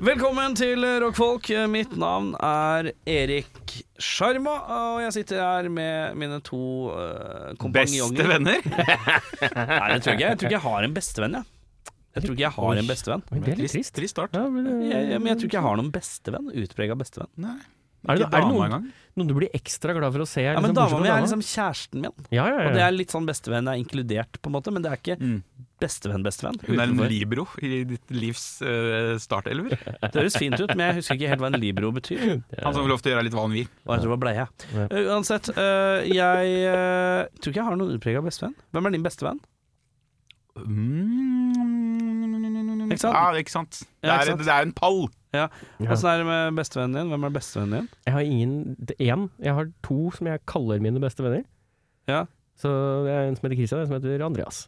Velkommen til Rockfolk. Mitt navn er Erik Sjarma, og jeg sitter her med mine to uh, kompanjonger. Beste venner? Nei, det tror jeg ikke. Jeg tror ikke jeg har en bestevenn, jeg. Jeg tror ikke jeg har en bestevenn. Oi, Det er litt trist. Trist start. Ja, men, det... Jeg, jeg, men jeg tror ikke jeg har noen bestevenn. Utprega bestevenn. Nei. Er det, er det noen, noen du blir ekstra glad for å se? Ja, liksom, men bortsett dama mi er liksom kjæresten min, Ja, ja, ja. og det er litt sånn bestevenn er inkludert, på en måte, men det er ikke Mm. Bestevenn-bestevenn. Hun er en libro i ditt livs uh, startelver. Det høres fint ut, men jeg husker ikke helt hva en libro betyr. Han som får lov til å gjøre litt hva han vil. Og jeg tror det var bleie. Ja. Uh, uansett, uh, jeg uh, tror ikke jeg har noen utprega bestevenn. Hvem er din bestevenn? Mm. Ikke sant? Ja, ikke sant. Det Ja, er, ikke sant? det er en pall. Ja. Åssen er det med bestevennen din? Hvem er bestevennen din? Jeg har ingen Én. Jeg har to som jeg kaller mine beste venner. Ja. Så det er en som heter Christian, og en som heter Andreas.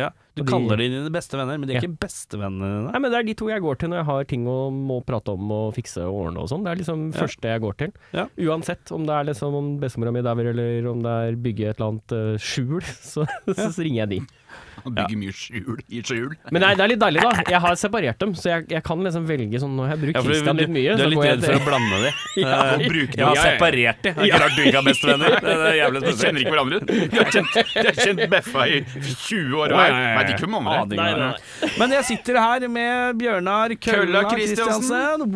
Ja, Du de- kaller de dine beste venner, men de er Ja. ikke bestevennene dine. Nei, men Det er de to jeg går til når jeg har ting å må prate om og fikse og ordne og sånn. Det er liksom Ja. første jeg går til. Ja. Uansett om det er liksom om bestemora mi dauer, eller om det er bygge et eller annet uh, skjul, så, så, ringer jeg de. Han bygger mye skjul i skjul. Men nei, det er litt deilig, da. Jeg har separert dem, så jeg, jeg kan liksom velge sånn Når jeg bruker brukt Ja, Christian litt mye, du er så litt redd for å blande de. Ja, uh, og bruke Jeg har. Separert de. Det er klart du ikke har bestevenner. Det er jævlig spesielt. kjenner ikke hverandre. De har kjent, de har kjent Beffa i 20 år hver. Vet ikke hvem andre er. Nei, nei. Men jeg sitter her med Bjørnar Kølla Kristiansen.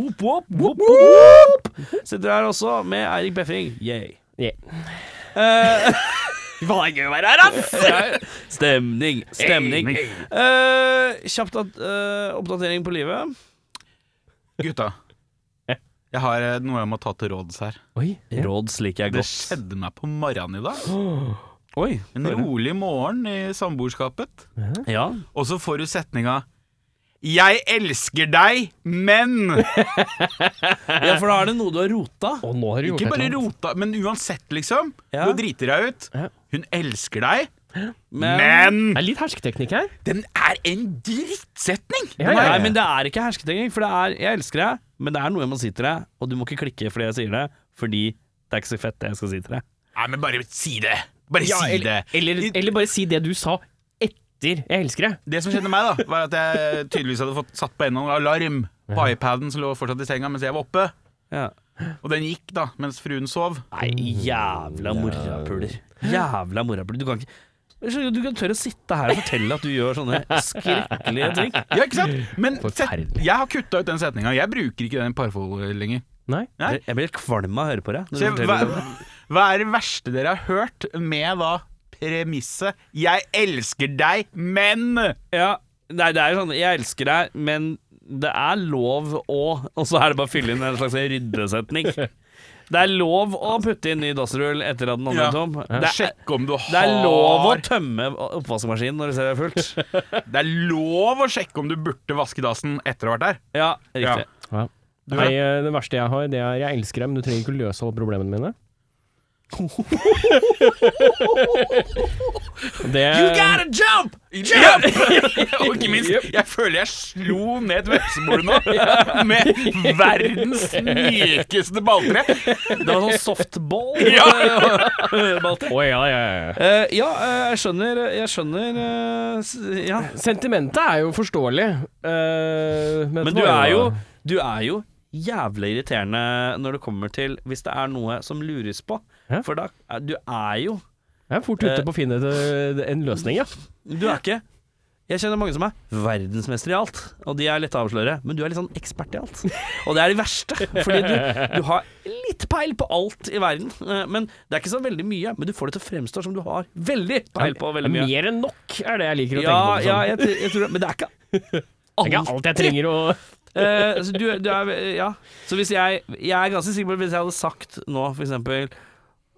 Sitter her også med Eirik Beffing. Yeah. Yeah. Hva er gøy å være her, ass! stemning. Stemning. Uh, kjapt at, uh, oppdatering på livet. Gutta, jeg har eh, noe jeg må ta til råds her. Oi. Råds liker jeg Det godt. skjedde meg på morgenen i dag. Oi. En rolig morgen i samboerskapet. Ja. Og så får du setninga 'Jeg elsker deg, men' ja, for da er det noe du har rota. Og nå har du gjort Ikke bare rota, men uansett, liksom. Ja. Nå driter jeg ut. Ja. Hun elsker deg, Men, men Det er litt hersketeknikk her. Den er en drittsetning! Ja, ja, Nei, men det er ikke hersketeknikk. For det er 'jeg elsker deg', men det er noe jeg må si til deg, og du må ikke klikke fordi jeg sier det, fordi det er ikke så fett det jeg skal si til deg. Nei, men bare si det. Bare Ja, si eller, det. eller, eller bare si det du sa etter 'jeg elsker deg'. Det som skjedde meg, da var at jeg tydeligvis hadde fått satt på en annen alarm på iPaden som lå fortsatt i senga mens jeg var oppe. Ja. Og den gikk da mens fruen sov. Nei, jævla morapuler. Jævla morapuler. Du kan ikke Du kan tørre å sitte her og fortelle at du gjør sånne skrekkelige ting. Ja, ikke sant? Men set, jeg har kutta ut den setninga. Jeg bruker ikke den parforholdet lenger. Nei. Nei. Jeg blir helt kvalm av å høre på jeg, hva, hva er det verste dere har hørt med da premisset 'Jeg elsker deg, men' Ja, nei, det er jo sånn Jeg elsker deg, men det er lov å Og så er det bare å fylle inn en slags ryddesetning. Det er lov å putte inn ny dassrull etter at den andre Ja. er tom. Det er, Sjekk om du har det er lov å tømme oppvaskmaskinen når du ser det er fullt. Det er lov å sjekke om du burde vaske dassen etter å ha vært der. Ja, riktig. Ja. Nei, eh, det verste jeg har, det er 'jeg elsker deg', men du trenger ikke å løse alle problemene mine. Det You gotta jump! Jump! Og ikke minst, jeg føler jeg slo ned et vepsebol nå med verdens mykeste balltre. Det var sånn softball. Ja. oh, ja, ja, ja. Eh, ja, uh, jeg skjønner Jeg skjønner uh, Ja. Sentimentet er jo forståelig. eh, men, Men du er jo Du er jo jævlig irriterende når det kommer til Hvis det er noe som lures på. Ja. For da er- Du er jo Jeg er fort ute Eh, på å finne en løsning, ja. Du er ikke Jeg kjenner mange som er verdensmestere i alt, og de er lette å avsløre, men du er litt sånn ekspert i alt. Og det er de verste, fordi du, du har litt peil på alt i verden. eh, Men det er ikke så veldig mye, men du får det til å fremstå som du har veldig peil på veldig mye. Mer enn nok er det jeg liker å Ja, tenke på. ja Sånn. jeg, jeg tror det, men det er ikke Det er ikke alt jeg trenger å uh, så du, du er Ja. Så hvis jeg Jeg er ganske sikker på at hvis jeg hadde sagt nå, for eksempel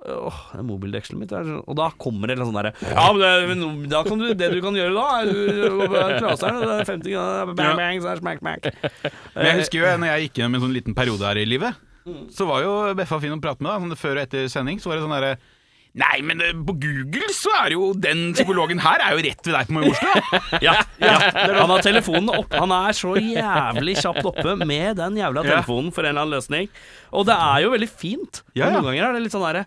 Åh, det er mobildekselet mitt er Og da kommer det en sånn derre Ja, men, det, men da kan du, det du kan gjøre da, er du klaser den, det er 50 grader, bang, bang, så er smack, smack. Men jeg husker jo når jeg gikk gjennom en sånn liten periode her i livet, så var jo Beffa fin å prate med. da sånn Før og etter sending så var det sånn derre Nei, men eh, på Google så er jo den psykologen her er jo rett ved deg på Majorstua. Ja, ja. Han har telefonen opp Han er så jævlig kjapt oppe med den jævla telefonen for en eller annen løsning. Og det er jo veldig fint. Ja, ja. noen ganger er det litt sånn derre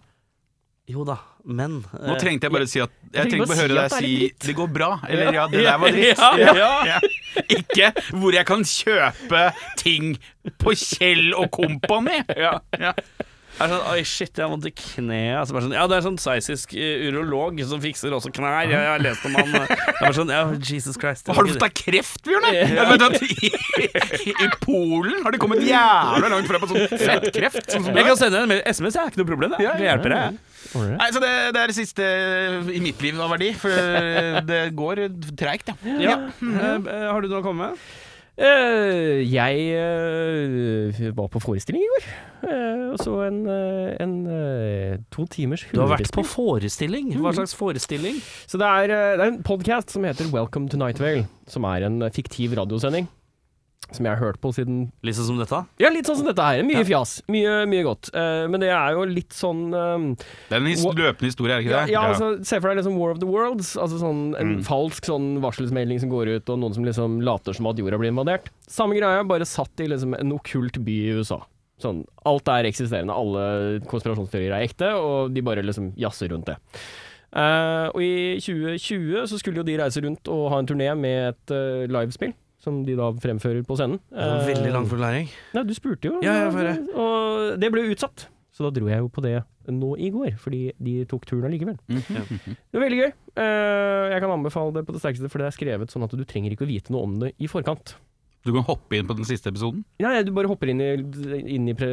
Jo da, men Nå eh, trengte jeg bare å si at Jeg Jeg trengte bare å høre deg si det 'det går bra', eller 'ja, det der var dritt'. Ja, ja. Ja. Ikke hvor jeg kan kjøpe ting på Kjell og Kompani. ja. Det er sånn, Oi, shit, jeg har vondt i kneet. Altså, sånn, ja, det er sånn sveitsisk uh, urolog som fikser også knær. Jeg, jeg har lest om han. eh. Jeg er bare sånn, ja, Jesus Christ. Har du fått deg kreft, Bjørne? Ja. i, i, Polen har de kommet jævla langt fra på sånn fettkreft. Sånn Jeg kan sende en SMS, det er ikke noe problem. Det. Ja, ja. Det hjelper deg. Nei, så det, det er det siste i mitt liv av verdi, for det går treigt, ja. Ja. Eh, har du noe å komme med? Uh, jeg uh, var på forestilling i går. Uh, og så en, en to timers Du har vært på forestilling. Hva slags forestilling? Så det er, det er en podcast som heter Welcome to Night Vale, som er en fiktiv radiosending. Som jeg har hørt på siden Litt sånn som dette? Ja, litt sånn som dette her. Mye fjas. Mye, mye godt. Uh, men det er jo litt sånn um, Det er en his løpende historie, er det ikke det? ja, altså, se for deg liksom War of the Worlds. Altså sånn En Mm. falsk sånn varselsmelding som går ut, og noen som liksom later som at jorda blir invadert. Samme greia, bare satt i liksom en okkult by i USA. Sånn, alt er eksisterende, alle konspirasjonsteorier er ekte, og de bare liksom jazzer rundt det. Uh, og i 2020 så skulle jo de reise rundt og ha en turné med et uh, livespill. Som de da fremfører på scenen. Veldig Eh, lang forklaring. Nei, du spurte jo. Ja, ja. Og det ble utsatt. Så da dro jeg jo på det nå i går, fordi de tok turen allikevel. Mhm. Det var veldig gøy. Eh, jeg kan anbefale det på det sterkeste, for det er skrevet sånn at du trenger ikke å vite noe om det i forkant. Du kan hoppe inn på den siste episoden. Ja, ja, du bare hopper inn i, inn i pre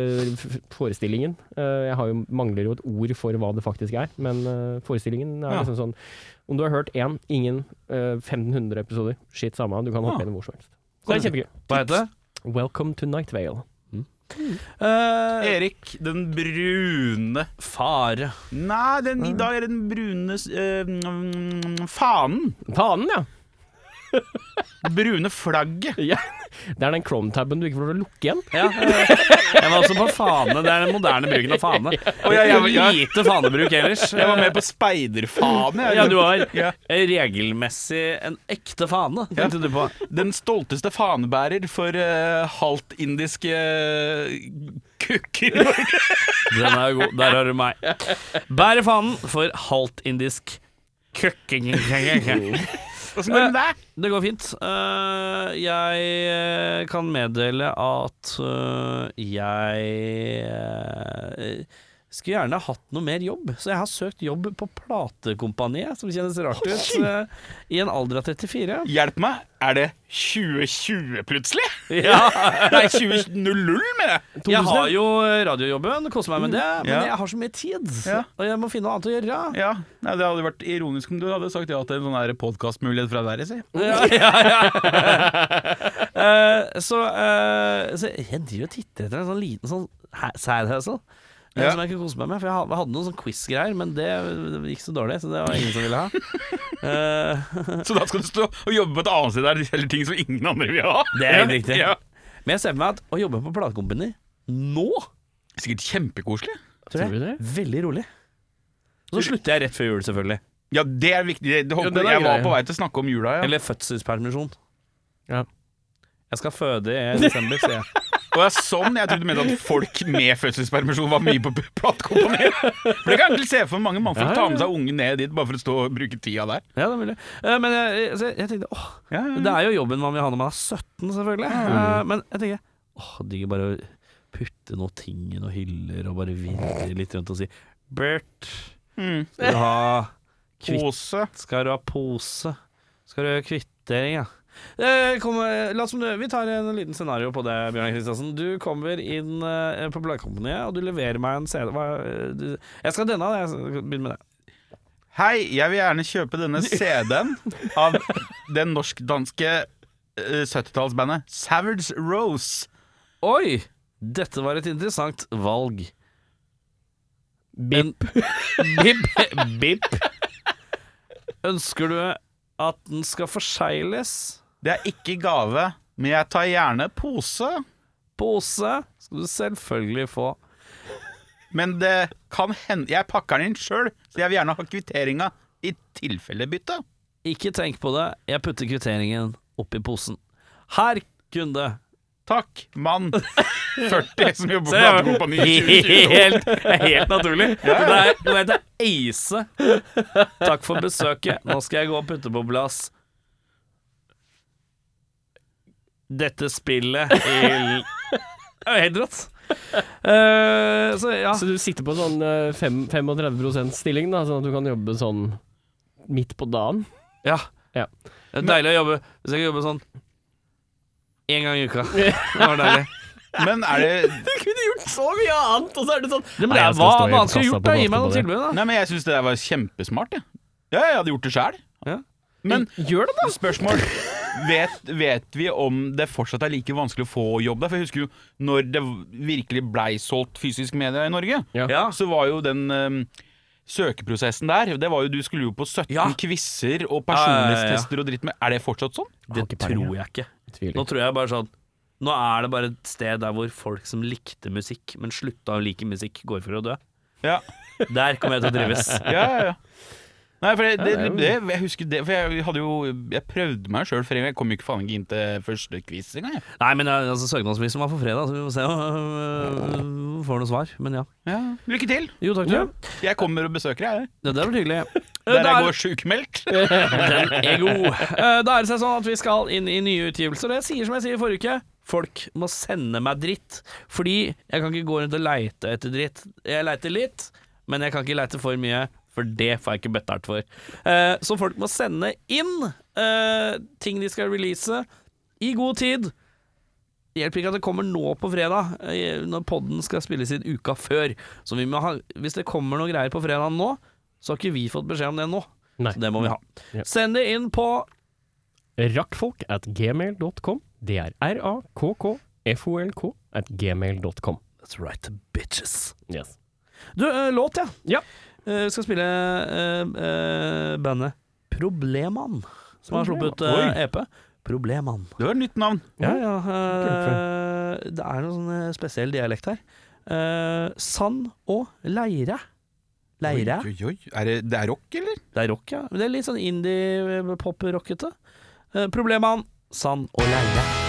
forestillingen. Uh, jeg har jo, mangler jo et ord for hva det faktisk er, men uh, forestillingen er Ja. liksom sånn Om du har hørt én, ingen, uh, 1500 episoder, shit samme, du kan hoppe Ja. inn hvor som helst. Så det er kjempegøy. Hva heter det? Welcome to Night Vale. Eh, Erik, den brune fare. Nei, den, i dag er det den brune eh, mm, fanen. Fanen, ja! Det brune flagget. ja. Det er den Chrome-taben du ikke får lov til å lukke igjen. Ja, eh, jeg var også på fane. Det er den moderne bruken av fane. Og jeg, jeg, jeg, Lite fanebruk ellers. jeg var med på speiderfane. Ja, du har Ja. regelmessig en ekte fane, tenkte du på. Den stolteste fanebærer for uh, halvt indiske eh, kukker. Den er god. Der har du meg. Bærer fanen for halvt indisk køkking. Åssen går det med deg? Det går fint. Eh, jeg eh, kan meddele at eh, jeg skulle gjerne hatt noe mer jobb, så jeg har søkt jobb på platekompaniet, som kjennes rart ut, eh, i en alder av 34. Hjelp meg, er det 2020 plutselig? Ja. Nei, 2000 mener jeg. Jeg har jo radiojobben, koser meg med det, men Ja. jeg har så mye tid, Ja. og jeg må finne noe annet å gjøre. Ja, Nei, Det hadde vært ironisk om du hadde sagt ja til en sånn podkastmulighet fra været, Si. Ja, ja, ja. uh, så, uh, så jeg driver og titter etter en sånn liten sånn sad hustle. Ja. Som jeg ikke koser meg med. For jeg hadde noen sånn quiz-greier, men det gikk så dårlig, så det var ingen som ville ha. uh, Så da skal du stå og jobbe på et annet sted der det gjelder ting som ingen andre vil ha. Det er helt riktig. Ja. men jeg ser for meg at å jobbe på platekompani nå Sikkert kjempekoselig. tror Tror du jeg, det? veldig rolig. Og så slutter jeg rett før jul, selvfølgelig. Ja, det er viktig. Det, det, Ja, det er jeg var på vei til å snakke om jula, ja. Eller fødselspermisjon. Ja. Jeg skal føde i desember, sier jeg. Og det er sånn jeg trodde du mente at folk med fødselspermisjon var mye på platekompani. For det kan jeg egentlig se for mange mannfolk Ja, ja, ta med seg ungen ned dit bare for å stå og bruke tida der. Ja, det er mulig. Eh, Men jeg, jeg, jeg tenkte åh. Det er jo jobben man vil ha når man er 17, selvfølgelig. Eh, Men jeg tenker åh, digg bare å putte noe ting i noen hyller og bare virre litt rundt og si Bert, Mm. skal du ha kvitt. Skal du ha pose? Skal du ha kvittering, ja? Eh, kom, eh, la oss, vi tar en liten scenario på det, Bjørnar Kristiansen. Du kommer inn eh, på Bladkompaniet, og du leverer meg en CD. Hva, du, jeg skal denne, jeg skal med det. Hei, jeg vil gjerne kjøpe denne CD-en av det norsk-danske eh, 70-tallsbandet Savage Rose. Oi! Dette var et interessant valg. Bip. Bip. Bip. Ønsker du at den skal forsegles? Det er ikke gave, men jeg tar gjerne pose. Pose skal du selvfølgelig få. Men det kan hende Jeg pakker den inn sjøl, så jeg vil gjerne ha kvitteringa i tilfelle bytte. Ikke tenk på det, jeg putter kvitteringen oppi posen. Her, kunde. Takk, mann 40 som jobber på 2022. Helt, helt naturlig. Det er, nå heter jeg Ace. Takk for besøket. Nå skal jeg gå og putte på plass dette spillet i Det er helt rått. Eh, så ja. Så du sitter på sånn eh, fem, 35% stilling, da, sånn at du kan jobbe sånn midt på dagen? ja. Ja. Det er deilig å jobbe Hvis jeg kan jobbe sånn én gang i uka. Det var deilig. Men er det Du kunne gjort så mye annet, og så er det sånn Det, men det jeg er, skal hva stå i hva annet skal du kassa gjort? på da? Gi meg noe Aftenbladet. tilbud, da. Nei, men jeg syns det der var kjempesmart, jeg. Ja, jeg hadde gjort det sjæl. Ja. Men Gjør det, da! spørsmål vet, vet vi om det fortsatt er like vanskelig å få jobb der? For jeg husker jo når det virkelig blei solgt fysisk media i Norge, Ja. Så var jo den um, søkeprosessen der Det var jo Du skulle jo på 17 Ja. quizer og Ja, ja, ja, ja. personlighetstester og dritt med Er det fortsatt sånn? Det tror jeg ikke. Tviler. Nå tror jeg bare sånn Nå er det bare et sted der hvor folk som likte musikk, men slutta å like musikk, går for å dø. Ja, Der kommer jeg til å trives. ja, ja, ja. Nei, for det, det, det jeg husker det For jeg hadde jo Jeg prøvde meg sjøl ganger. Jeg kom jo ikke faen ikke inn til første quiz engang. Nei, men ja, altså, søknadsfristen var for fredag, så vi må se om vi får noe svar. Men ja. Ja. Lykke til! Jo, takk Ja. Jeg kommer og besøker deg. jeg. Det der blir hyggelig. Der jeg går sjukmeldt. Den er god. Eh, Da er det seg sånn at vi skal inn i nye utgivelser. Jeg sier som jeg sier i forrige uke, folk må sende meg dritt. Fordi jeg kan ikke gå rundt og leite etter dritt. Jeg leiter litt, men jeg kan ikke leite for mye, for det får jeg ikke betalt for. Eh, Så folk må sende inn eh, ting de skal release i god tid. Det hjelper ikke at det kommer nå på fredag, eh, når podden skal spilles inn uka før. Så ha, hvis det kommer noe greier på fredag nå, så har ikke vi fått beskjed om det nå. Nei. Så det må vi ha. Ja. Send det inn på Rakkfolk at gmail.com. Det er r-a-k-k-f-o-l-k at gmail.com. That's right, bitches. Yes. Du, låt, ja. Ja. Eh, Vi skal spille eh, eh, bandet Probleman, som har sluppet EP. Probleman. Det var et nytt navn. Ja, ja. det er noe sånn spesiell dialekt her. Sand og leire. Leire? Oi, oi, oi. Er det, det er rock, eller? Det er rock, ja. Det er litt sånn indie-pop-rockete. Probleman, sand og leire.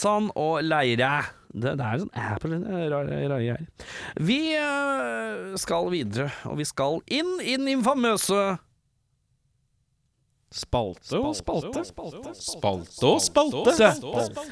Probleman, Sand og Leire. Det, det er sånn Apple greier. Vi øh, skal videre, og vi skal inn i den infamøse Spalte og spalte. Spalte og spalte.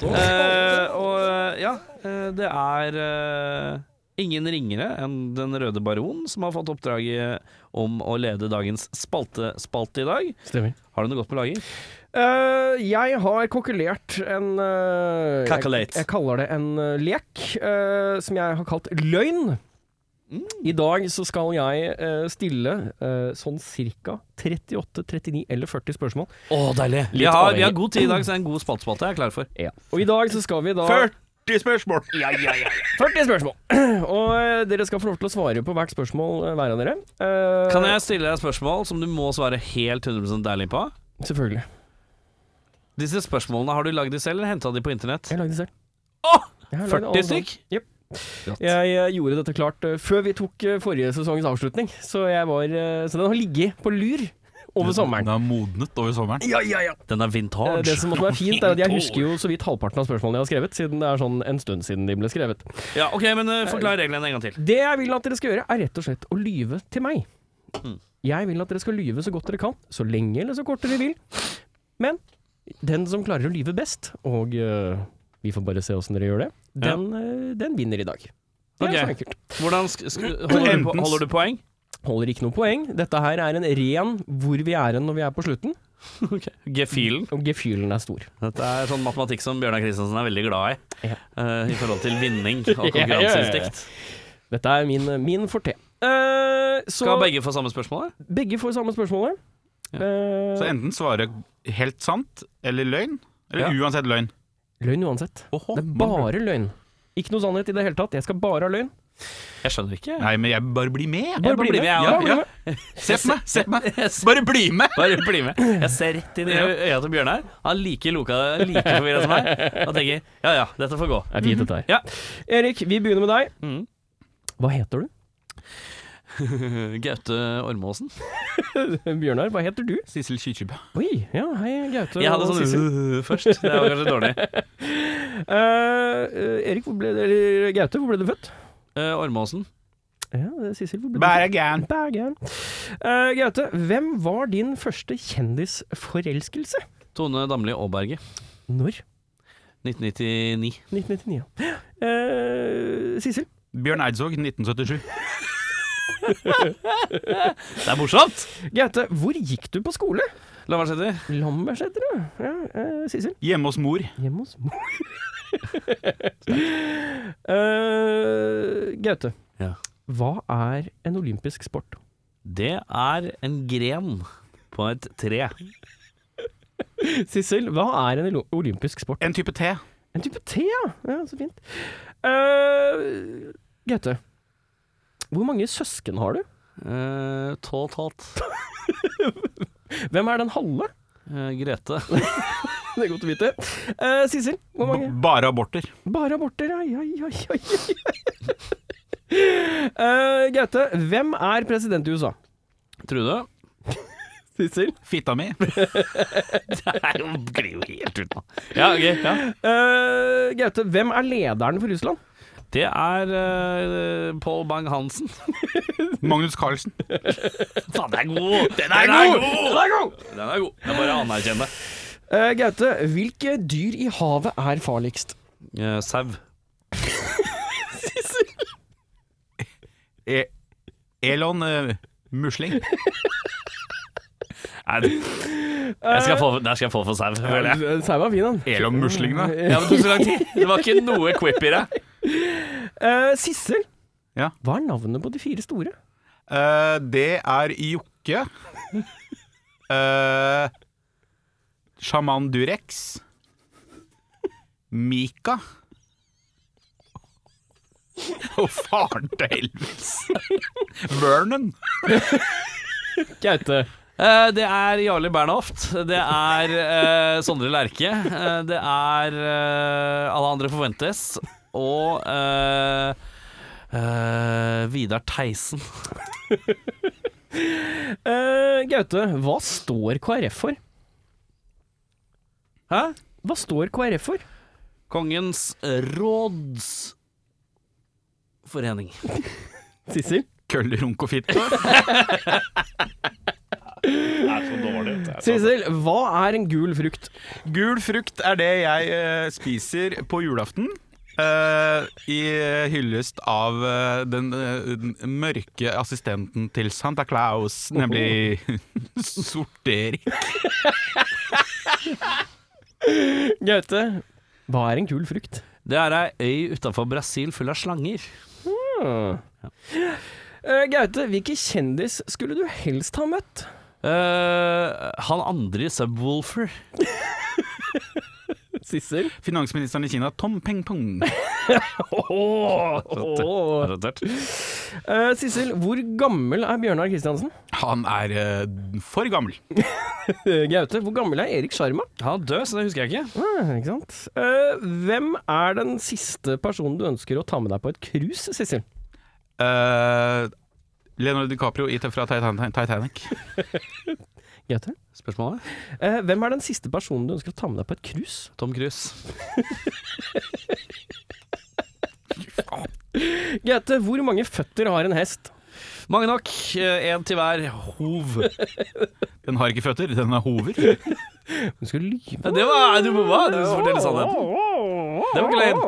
Eh, og ja, eh, det er øh, ingen ringere enn Den røde baron som har fått oppdraget om å lede dagens spalte-spalte i dag. Stemmer. Har du noe godt på lager? Eh, jeg har kokkelert en eh, jeg, jeg kaller det en uh, lek eh, som jeg har kalt løgn. I dag så skal jeg stille sånn cirka 38, 39 eller 40 spørsmål. Å, deilig. Vi har, vi har god tid i dag, så det er en god spaltespalte jeg er klar for. Ja. Og i dag så skal vi da 40 spørsmål! 40 spørsmål! Og dere skal få lov til å svare på hvert spørsmål hver av dere. Eh, Kan jeg stille deg et spørsmål som du må svare helt 100% ærlig på? Selvfølgelig. Disse spørsmålene, har du lagd de selv, eller henta de på internett? Jeg lagde de selv. Åh! Jeg 40 alle stykk? Jep. Jeg eh, gjorde dette klart eh, før vi tok eh, forrige sesongens avslutning, så, jeg var, så den har ligget på lur over sommeren. Den er modnet over sommeren. Ja, ja, ja. Den er vintage. Det som er fint, er at jeg husker jo så vidt halvparten av spørsmålene jeg har skrevet, siden det er sånn en stund siden de ble skrevet. Ja, ok, men uh, Forklar reglene en gang til. Det jeg vil at dere skal gjøre, er rett og slett å lyve til meg. Mm. Jeg vil at dere skal lyve så godt dere kan, så lenge eller så kort dere vil. Men den som klarer å lyve best, og uh, vi får bare se åssen dere gjør det, Ja. den, øh, den vinner i dag. Det er så enkelt. Hvordan sk sk holder, du holder du poeng? Holder ikke noe poeng. Dette her er en ren hvor vi er hen når vi er på slutten, Gefühlen. og gefühlen er stor. Dette er sånn matematikk som Bjørnar Kristiansen er veldig glad i. Ja. Uh, I forhold til vinning og Ja, ja, ja, ja. konkurranseinstinkt. Dette er min, min forte. Uh, så Skal begge få samme spørsmål? begge får samme spørsmålet. Ja. Eh, Så enten svare helt sant eller løgn. Eller Ja. uansett løgn. løgn uansett. Oho, Det er bare løgn. Ikke noe sannhet i det hele tatt. Jeg skal bare ha løgn. Jeg skjønner ikke. Nei, men jeg bare blir med. Bare bli med, jeg Ja, ja. Se på meg! Se på meg! Bare bli med! Bare bli med. Jeg ser rett inn i øya til Bjørnar. Han er like loka, like forvirra som meg. Og tenker ja ja, dette får gå. Det er fint, dette her. Ja. Erik, vi begynner med deg. Mm. Hva heter du? Gaute Ormåsen. Bjørnar, hva heter du? Sissel Kyrkjebø. Oi, ja, hei, Gaute. Jeg hadde og sånn Sissel. uh, først. Det var kanskje dårlig. Eh, eh, Erik, hvor ble det, eller Gaute, hvor ble du født? Uh, Ormåsen. Ja, det er Sissel, hvor ble du Bergen. født? Bergen. Uh, Gaute, hvem var din første kjendisforelskelse? Tone Damli Aaberge. Når? 1999. 1999, ja. Eh, Sissel? Bjørn Eidsvåg, 1977. Det er morsomt! Gaute, hvor gikk du på skole? Lambertseter. Lambertseter, ja. ja eh, Sissel? Hjemme hos mor. Hjemme hos mor. uh, Gaute, Ja. hva er en olympisk sport? Det er en gren på et tre. Sissel, hva er en olympisk sport? En type te. En type te, ja. ja så fint. Uh, Gaute, hvor mange søsken har du? Uh, Tolv. Hvem er den halve? Uh, Grete. Det er godt å vite. Uh, Sissel, hvor B mange? bare aborter. Bare aborter, ja, oi, oi, oi. uh, Gaute, hvem er president i USA? Trude. Sissel? Fitta mi. Det er jo glir jo helt ut nå. Ja, okay, Ja. Eh, Gaute, hvem er lederen for Russland? Det er uh, Paul Bang-Hansen. Magnus Carlsen. Faen, den er god! Den er, god! Den er god! Den er god. Jeg bare anerkjenner det. Uh, Gaute, hvilke dyr i havet er farligst? Uh, Sau. E Elon uh, Musling. Nei, jeg skal få, der skal jeg få for sau, føler jeg. Sau var fin, han. Elon Musling, da. Ja, men det tok så lang tid. Det var ikke noe quip i det. Eh, Sissel, Ja. hva er navnet på de fire store? Uh, det er Jokke. Uh, Sjaman Durex. Mika. Og faren til Elvis. Vernon. Gaute. Eh, det er Jarle Bernhoft. Det er eh, Sondre Lerche. Eh, det er eh, Alle andre forventes. Og uh, uh, Vidar Theisen. uh, Gaute, hva står KrF for? Hæ? Hva står KrF for? Kongens rådsforening. Sissel? Køller, runk og fitte. Sissel, hva er en gul frukt? Gul frukt er det jeg spiser på julaften. Eh, I hyllest av eh, den, eh, den mørke assistenten til Santa Claus, nemlig Sorterik. Gaute, hva er en kul frukt? Det er ei øy utafor Brasil full av slanger. Hmm. Eh, Gaute, hvilken kjendis skulle du helst ha møtt? Uh, han andre i Subwoolfer. Sissel? Finansministeren i Kina, Tom Peng Pong. Oh, Sissel, hvor gammel er Bjørnar Kristiansen? Han er uh, for gammel. Gaute, hvor gammel er Erik Sjarma? Han er død, så det husker jeg ikke. Ah, ikke sant? Uh, hvem er den siste personen du ønsker å ta med deg på et cruise, Sissel? Uh, Leonardo DiCaprio i, fra Titan- Titanic. Gaute? Spørsmålet? Eh, hvem er den siste personen du ønsker å ta med deg på et cruise? Tom Cruise. Gaute, hvor mange føtter har en hest? Mange nok. Én til hver hov. Den har ikke føtter, den har hover. Du skal lyve. Ja, Det var Du må hva? Du sannheten. Det var ikke løgn.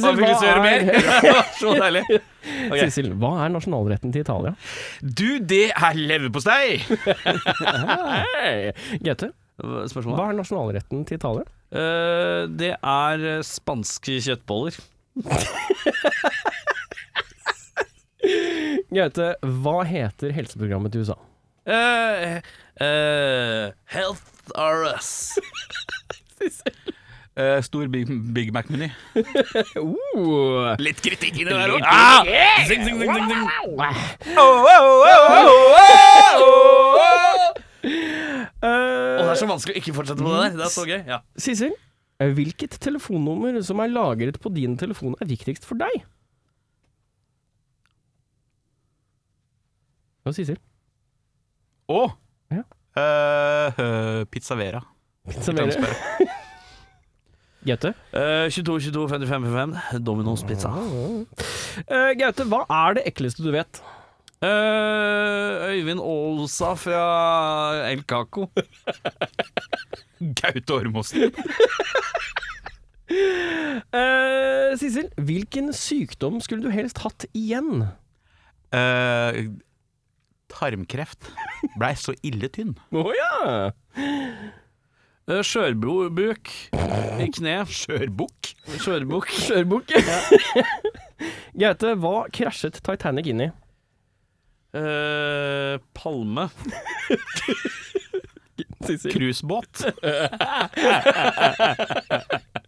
Sissel, hva er, okay. Sissel, hva er nasjonalretten til Italia? Du, det er leverpostei! Hey. Gaute, Spørsmålet? hva er nasjonalretten til Italia? Uh, det er eh, spanske kjøttboller. Gaute, hva heter helseprogrammet til USA? Uh, uh, health are us. Eh, stor Big, Big Mac-meny. Uh. Litt kritikk inni der òg. Ah! Zing, zing, zing, zing. Eh, det er så vanskelig å ikke fortsette med det der. Det er så gøy. Ja. Sissel, eh, hvilket telefonnummer som er lagret på din telefon er viktigst for deg? Og Sissel? Å! Ja. Uh, Pizzavera. Pizza Vera. Serverer. Gaute? Uh, 22, 22, 55, 55. Domino's pizza. Uh, Gaute, hva er det ekleste du vet? Uh, Øyvind Aalsa fra El Caco. Gaute Ormåsen. Eh, Sissel, hvilken sykdom skulle du helst hatt igjen? Eh, tarmkreft. Blei så ille tynn. Å ja! Uh, Skjørbuk i kne. Skjørbukk. Skjørbukk. Skjørbukk. Gaute, hva krasjet Titanic inn i? Eh, palme. Cruisebåt.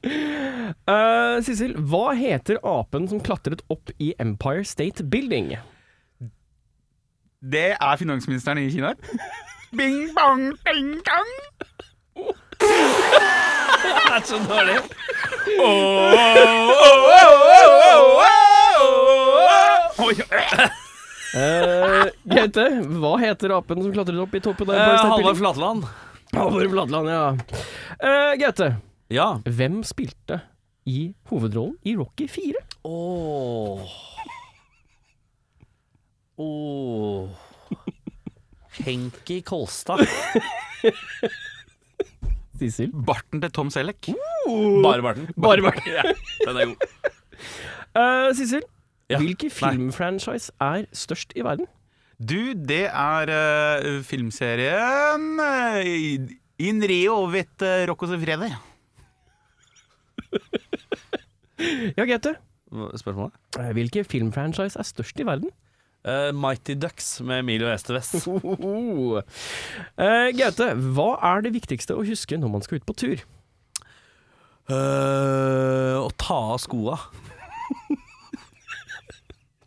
Eh, Sissel, hva heter apen som klatret opp i Empire State Building? Det er finansministeren i Kina. Bing bong, bing bong. Det er så dårlig. Uh, Gaute, hva heter apen som klatret opp i toppen der? Building? Flatland. Halvor Flatland, ja. Uh, Gaute, Ja. hvem spilte i hovedrollen i Rocky 4? Åh. Åh. Henki Kolstad. Sissel? Barten til Tom Selleck. Bare Barten. Bare Barten. Ja, den er god. Uh, Sissel, Ja. hvilken filmfranchise er størst i verden? Du, det er eh, filmserien uh, In Rio vet uh, Rocco Sefredi. Ja, Gaute. Spørsmålet? Uh, hvilken filmfranchise er størst i verden? Eh, Mighty Ducks med Emilio Estevez. Uh, Gaute, hva er det viktigste å huske når man skal ut på tur? Uh, å ta av skoa.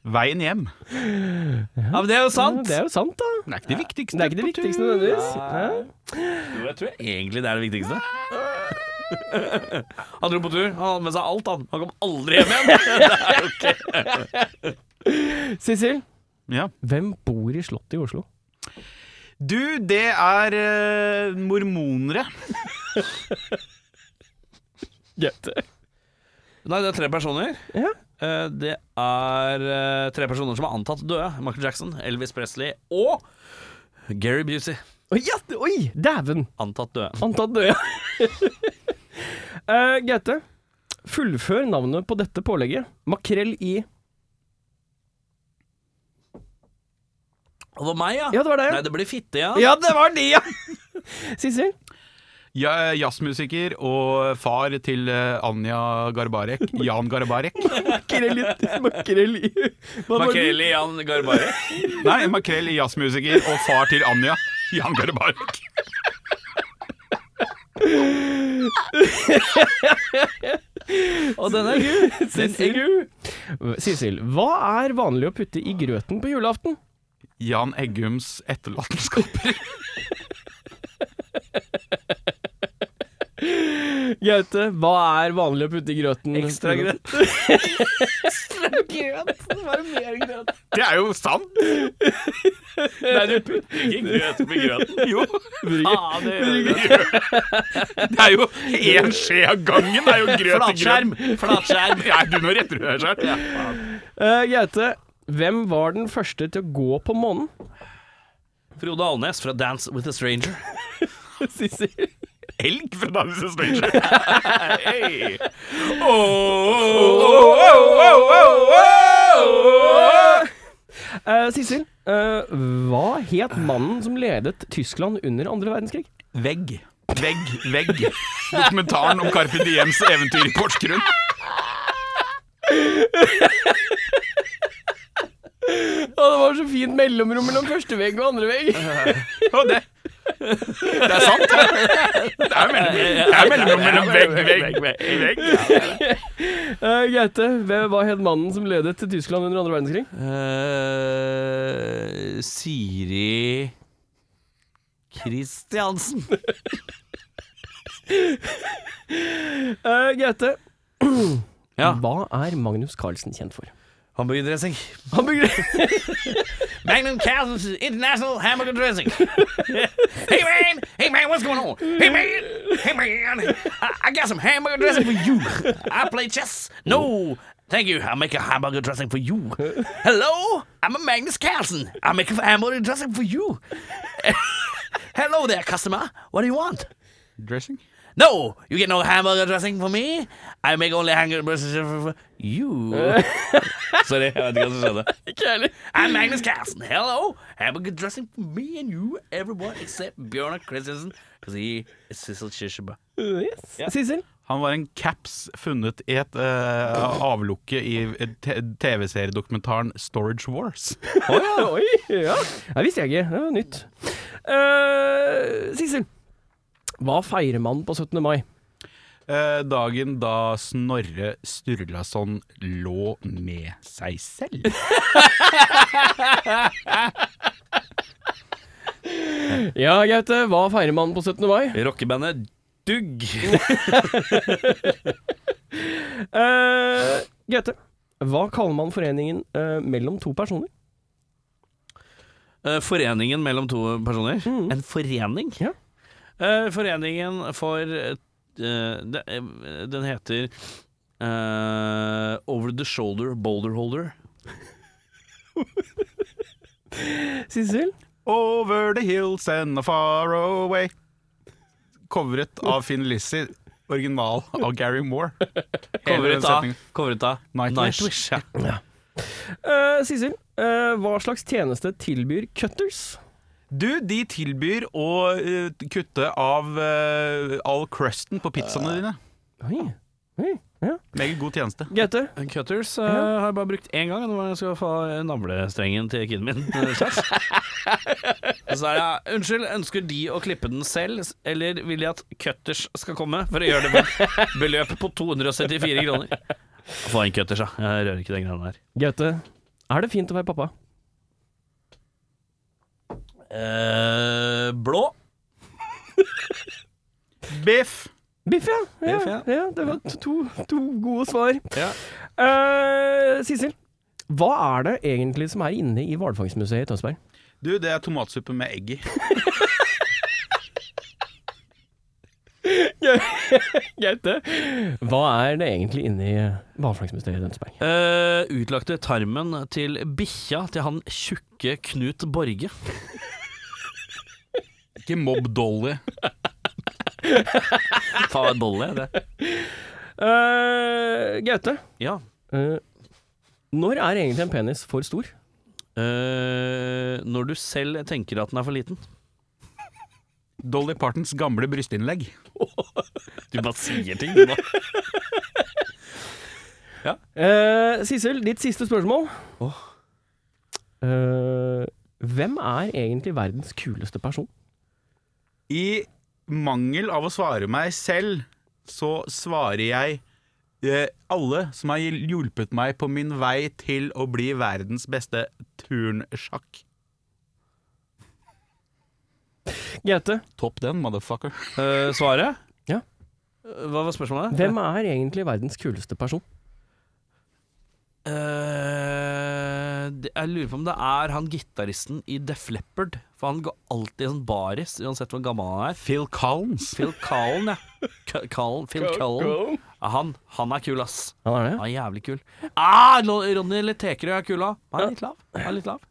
Veien hjem. Ja, men det er jo sant! Ja, det er jo sant, da. Det er ikke det viktigste. Det er ikke det på viktigste tur. nødvendigvis. Ja. Jo, jeg tror egentlig det er det viktigste. Han dro på tur, han hadde med seg alt, han. Han kom aldri hjem igjen. Det er jo ikke Sissel, Ja. hvem bor i Slottet i Oslo? Du, det er eh, mormonere. Gaute. Nei, det er tre personer. Ja. Eh, Det er eh, tre personer som er antatt døde. Michael Jackson, Elvis Presley og Gary Busey. Oi, ja, oi, dæven! Antatt døde. Antatt døde. uh, Gaute, fullfør navnet på dette pålegget. Makrell i det var meg, ja. Ja, det var det. Nei, det blir fitte, ja. Ja, det var de, ja! Sissel? Ja, jazzmusiker og far til eh, Anja Garbarek. Jan Garbarek. Makrell i Makrell i Jan Garbarek? Nei, makrell i jazzmusiker og far til Anja. Jan Garbarek. Og den er gul. Sissel. Sissel, hva er vanlig å putte i grøten på julaften? Jan Eggums etterlatenskaper. Gaute, hva er vanlig å putte i grøten? Ekstra grøt. grøt? Bare mer grøt. Det er jo sant! Nei, du putter ikke grøt med grøten. Jo. Ah, det gjør det. Det er jo én skje av gangen. Det er jo grøt til Flatskjerm. grøt. Flatskjerm. Ja, du må rette deg sjøl. Eh, Gaute, hvem var den første til å gå på månen? Frode Alnes fra Dance with a Stranger. Sissel. Elg fra Dance Stranger. Hey. Stranger Sissel, hva het mannen som ledet Tyskland under andre verdenskrig? Vegg. Vegg, vegg. Dokumentaren om Carpe Diems eventyr i Porsgrunn. Så fint mellomrom mellom første vegg og andre vegg. Og det Det er sant, det. Det er mellom- er mellom mellom vegg, vegg, vegg. Eh, Gaute, hvem- hva het mannen som ledet til Tyskland under andre verdenskrig? Eh, Siri Kristiansen. Eh, Gaute, Ja. hva er Magnus Carlsen kjent for? Hamburgerdressing. Hamburger. Magnum Carlsen's International Hamburger Dressing. hey man, hey man, what's going on? Hey man, hey man, I, I got some hamburger dressing for you. I play chess. No, thank you. I'll make a hamburger dressing for you. Hello, I'm a Magnus Carlsen. I'll make a hamburger dressing for you. Hello there, customer. What do you want? Dressing? No, you get no hamburger dressing for me. I make only hamburger dressing for you. Sorry, jeg vet ikke hva som skjedde. Ikke heller. I'm Magnus Carlsen. Hello. Have a good dressing for me and you, everyone except Bjørnar Christensen, because he is Sissel Kishaba. Yes. Sissel? Han var en caps funnet i et uh, avlukke i TV-seriedokumentaren Storage Wars. Oi, ja. Det visste jeg ikke. Det var nytt. Uh, Sissel, hva feirer man på 17. mai? Eh, dagen da Snorre Sturlason lå med seg selv. Ja, Gaute, hva feirer man på 17. mai? Rockebandet Dugg. Uh, Gaute, hva kaller man foreningen eh, mellom to personer? Eh, Foreningen mellom to personer. Mm. En forening? Ja. Eh, foreningen for Den heter uh, Over the Shoulder Boulder Holder. Sissel? Over the hills and far away. Covret av Finn Lizzie. Original av Gary Moore. Covret av, coveret av Nightwish. Ja. Eh, Sissel, eh, hva slags tjeneste tilbyr Cutters? Du, de tilbyr å eh, kutte av eh, all crusten på pizzaene dine. Oi, oi, ja. Meget god tjeneste. Gaute? Cutters eh, har jeg bare brukt én gang. Nå skal jeg få navlestrengen til kiden min. eh. Så er det Unnskyld, ønsker de å klippe den selv, s- eller vil de at Cutters skal komme for å gjøre det med et beløp på 274 kroner? Få en Cutters, da. Jeg rører ikke den greia der. Gaute, er det fint å være pappa? Eh, blå. Biff. Biff, ja. Ja, Biff, ja. ja. Det var to, to gode svar. Ja. Eh, Sissel, Hva er det egentlig som er inne i hvalfangstmuseet i Tønsberg? Du, det er tomatsuppe med egg i. Gaute, hva er det egentlig inne i hvalfangstmuseet i Tønsberg? Eh, utlagte tarmen til bikkja til han tjukke Knut Borge. Ikke mobb Dolly. Faen, Dolly, det. Uh, Gaute, Ja. eh, når er egentlig en penis for stor? Eh, når du selv tenker at den er for liten. Dolly Partons gamle brystinnlegg. Du bare sier ting, du nå. Uh, Sissel, ditt siste spørsmål. Eh, hvem er egentlig verdens kuleste person? I mangel av å svare meg selv, så svarer jeg eh, alle som har hjulpet meg på min vei til å bli verdens beste turnsjakk. Gaute, Topp den, motherfucker. Eh, svaret? Ja. Eh, Hva var spørsmålet? hvem er egentlig verdens kuleste person? Eh, det, jeg lurer på om det er han gitaristen i Def Leppard. For han går alltid i sånn baris, uansett hvor gammel han er. Phil Collins. Phil Cullen, ja. K- Cullen, Phil Collins. Ja, han, han er kul, ass. Han er det? Han er jævlig kul. Ah, Ronny Letekerød er kul òg. Han er litt lav. Han er litt lav.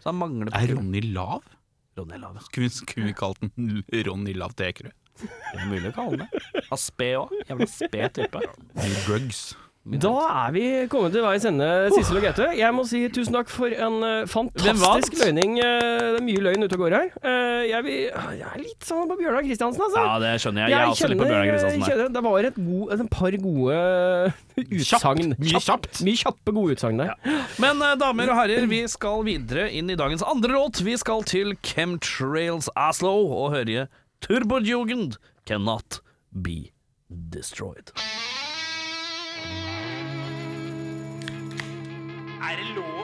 Så han mangler på Er. Ronny lav? Ronny lav, ja. Skulle vi, kalt den Ronny Lav Tekerød? Det er mulig å kalle den det. Han er sped òg. Jævla sped type. Drugs. Da er vi kommet til veis ende, Sissel og Gaute. Jeg må si tusen takk for en eh, fantastisk løgning. Eh, det er mye løgn ute og går her. Eh, jeg, vil, jeg er litt sånn på Bjørnar Kristiansen, altså. Ja, det skjønner jeg. Jeg er også litt på Bjørnar Kristiansen kjenner, det var et, god, et par gode utsagn. Mye kjapt. Mye kjappe, gode utsagn der. Men eh, damer og herrer, vi skal videre inn i dagens andre låt. Vi skal til Chemtrails Aslo og høre Turbojugend Cannot Be Destroyed. Er det lov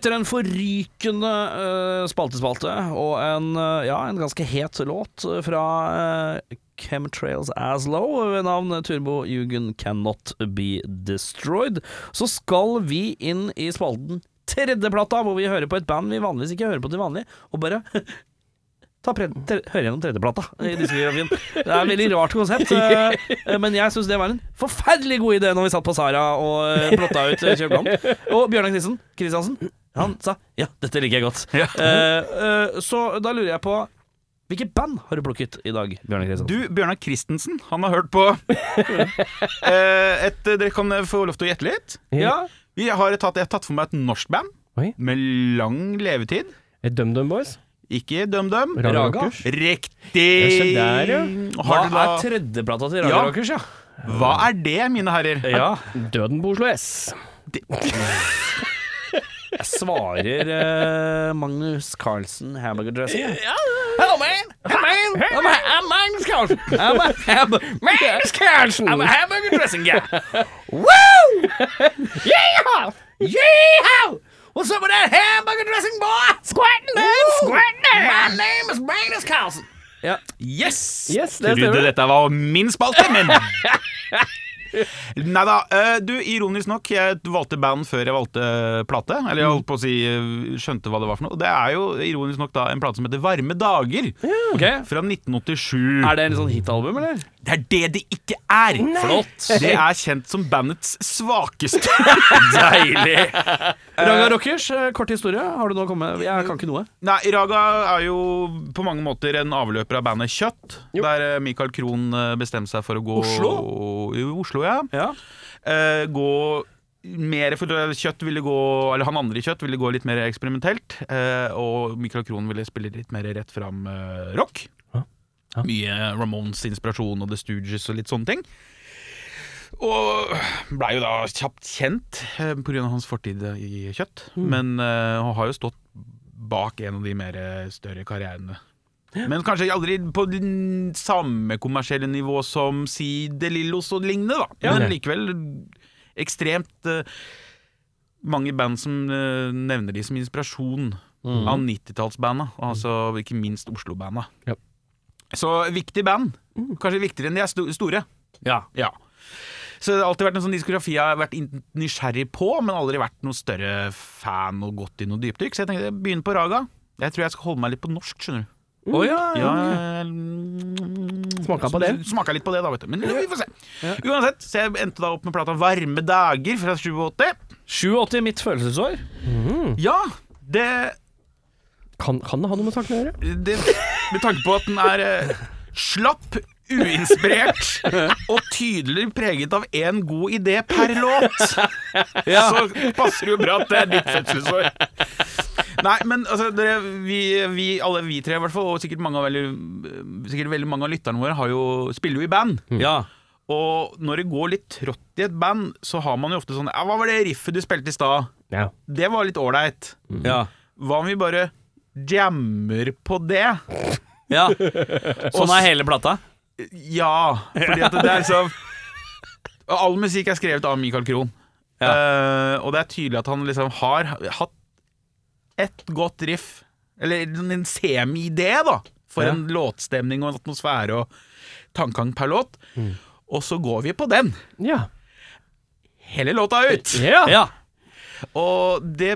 Etter en forrykende uh, spaltespalte og en, uh, ja, en ganske het låt fra uh, Chemtrails As Low ved navn Turbo Jugen Cannot Be Destroyed, så skal vi inn i spalten Tredjeplata, hvor vi hører på et band vi vanligvis ikke hører på til vanlig, og bare Ta pre høre gjennom tredjeplata i diskografien. Det er et veldig rart konsept, men jeg syns det var en forferdelig god idé når vi satt på Sara og plotta ut Kjøpland. Og Bjørnar Kristiansen, han sa ja, dette liker jeg godt. Ja. Uh, uh, så da lurer jeg på Hvilket band har du plukket i dag, Bjørnar Kristensen? Du, Bjørnar Christensen, han har hørt på eh, et, Dere kan få lov til å gjette litt. Ja, Vi har tatt, jeg har tatt for meg et norsk band Oi. med lang levetid. Et DumDum Boys? Ikke DumDum. Raga? Riktig! Der, ja. Hva da, er tredjeplata til Ja. Raga Rockers, ja? hva er det, mine herrer? Ja, Døden på Oslo S. jeg svarer eh, Magnus Carlsen Hamburger Dressing. Ja. Hello, man! Hello, man! I'm, a, I'm Magnus Carlsen. I'm a ham Magnus Carlsen. I'm a hamburger dressing guy. Woo! Yeehaw! Yeehaw! What's up with that hamburger dressing, boy? Squatting down, squatting down! My name is Magnus Carlsen. Ja. Yes! Yes, det Trodde stemmer. dette var min spalte, men Nei da. eh, du, ironisk nok, jeg valgte band før jeg valgte plate. Eller jeg holdt på å si eh, skjønte hva det var for noe. Og det er jo ironisk nok da en plate som heter Varme dager. Ok. Fra 1987. Er det en sånn hitalbum, eller? Det er det det ikke er! Flott. Det er kjent som bandets svakeste. Deilig. Raga Rockers, eh, kort historie. Har du noe å komme med? Jeg kan ikke noe. Nei, Raga er jo på mange måter en avløper av bandet Kjøtt. Jo. Der eh, Michael Krohn eh, bestemte seg for å gå Oslo? I Oslo, ja. Ja. Uh, gå mer for Kjøtt ville gå Eller han andre i Kjøtt ville gå litt mer eksperimentelt. Uh, og Michael Krohn ville spille litt mer rett fram uh, rock. Ja. Mye Ramones-inspirasjon og The Stooges og litt sånne ting. Og blei jo da kjapt kjent pga. på grunn av hans fortid i Kjøtt. Men uh, han har jo stått bak en av de mer større karrierene. Men kanskje aldri på den samme kommersielle nivå som si De Lillos og lignende, da. Ja. Men likevel ekstremt uh, mange band som uh, nevner de som inspirasjon av 90-tallsbanda. Altså ikke minst Oslo-banda. Ja. Så viktig band. Kanskje viktigere enn de er store. ja. Ja. Så det har alltid vært en sånn diskografi jeg har vært nysgjerrig på, men aldri vært noe større fan og gått i noe dypdykk. Så jeg tenkte begynn på Raga. Jeg tror jeg skal holde meg litt på norsk, skjønner du. Å ja. Ja, Smaka på det. Smaka litt på det, da, vet du. Men vi får se. Uansett, så jeg endte da opp med plata Varme dager fra 87. 87 mitt følelsesår. Ja, det, Kan, kan det ha noe med saken å gjøre? det Med tanke på at den er eh, slapp, uinspirert og tydelig preget av én god idé per låt, så passer det jo bra at det er ditt fødselsår. Nei, men altså, dere, vi, vi, alle vi tre i hvert fall, og sikkert, mange av, veldig, sikkert veldig mange av lytterne våre, har jo, spiller jo i band. Ja. Og når det går litt trått i et band, så har man jo ofte sånn ja, 'Hva var det riffet du spilte i stad?' Ja. Det var litt ålreit. Ja. Hva om vi bare jammer på det? ja. Sånn er hele plata. Ja, fordi at det er liksom All musikk er skrevet av Michael Krohn. Eh, og det er tydelig at han liksom har hatt et godt riff, eller en semi-idé, da, for Ja. en låtstemning og en atmosfære og tankegang per låt. Og så går vi på den. Ja. Hele låta ut. Ja. Ja. Og det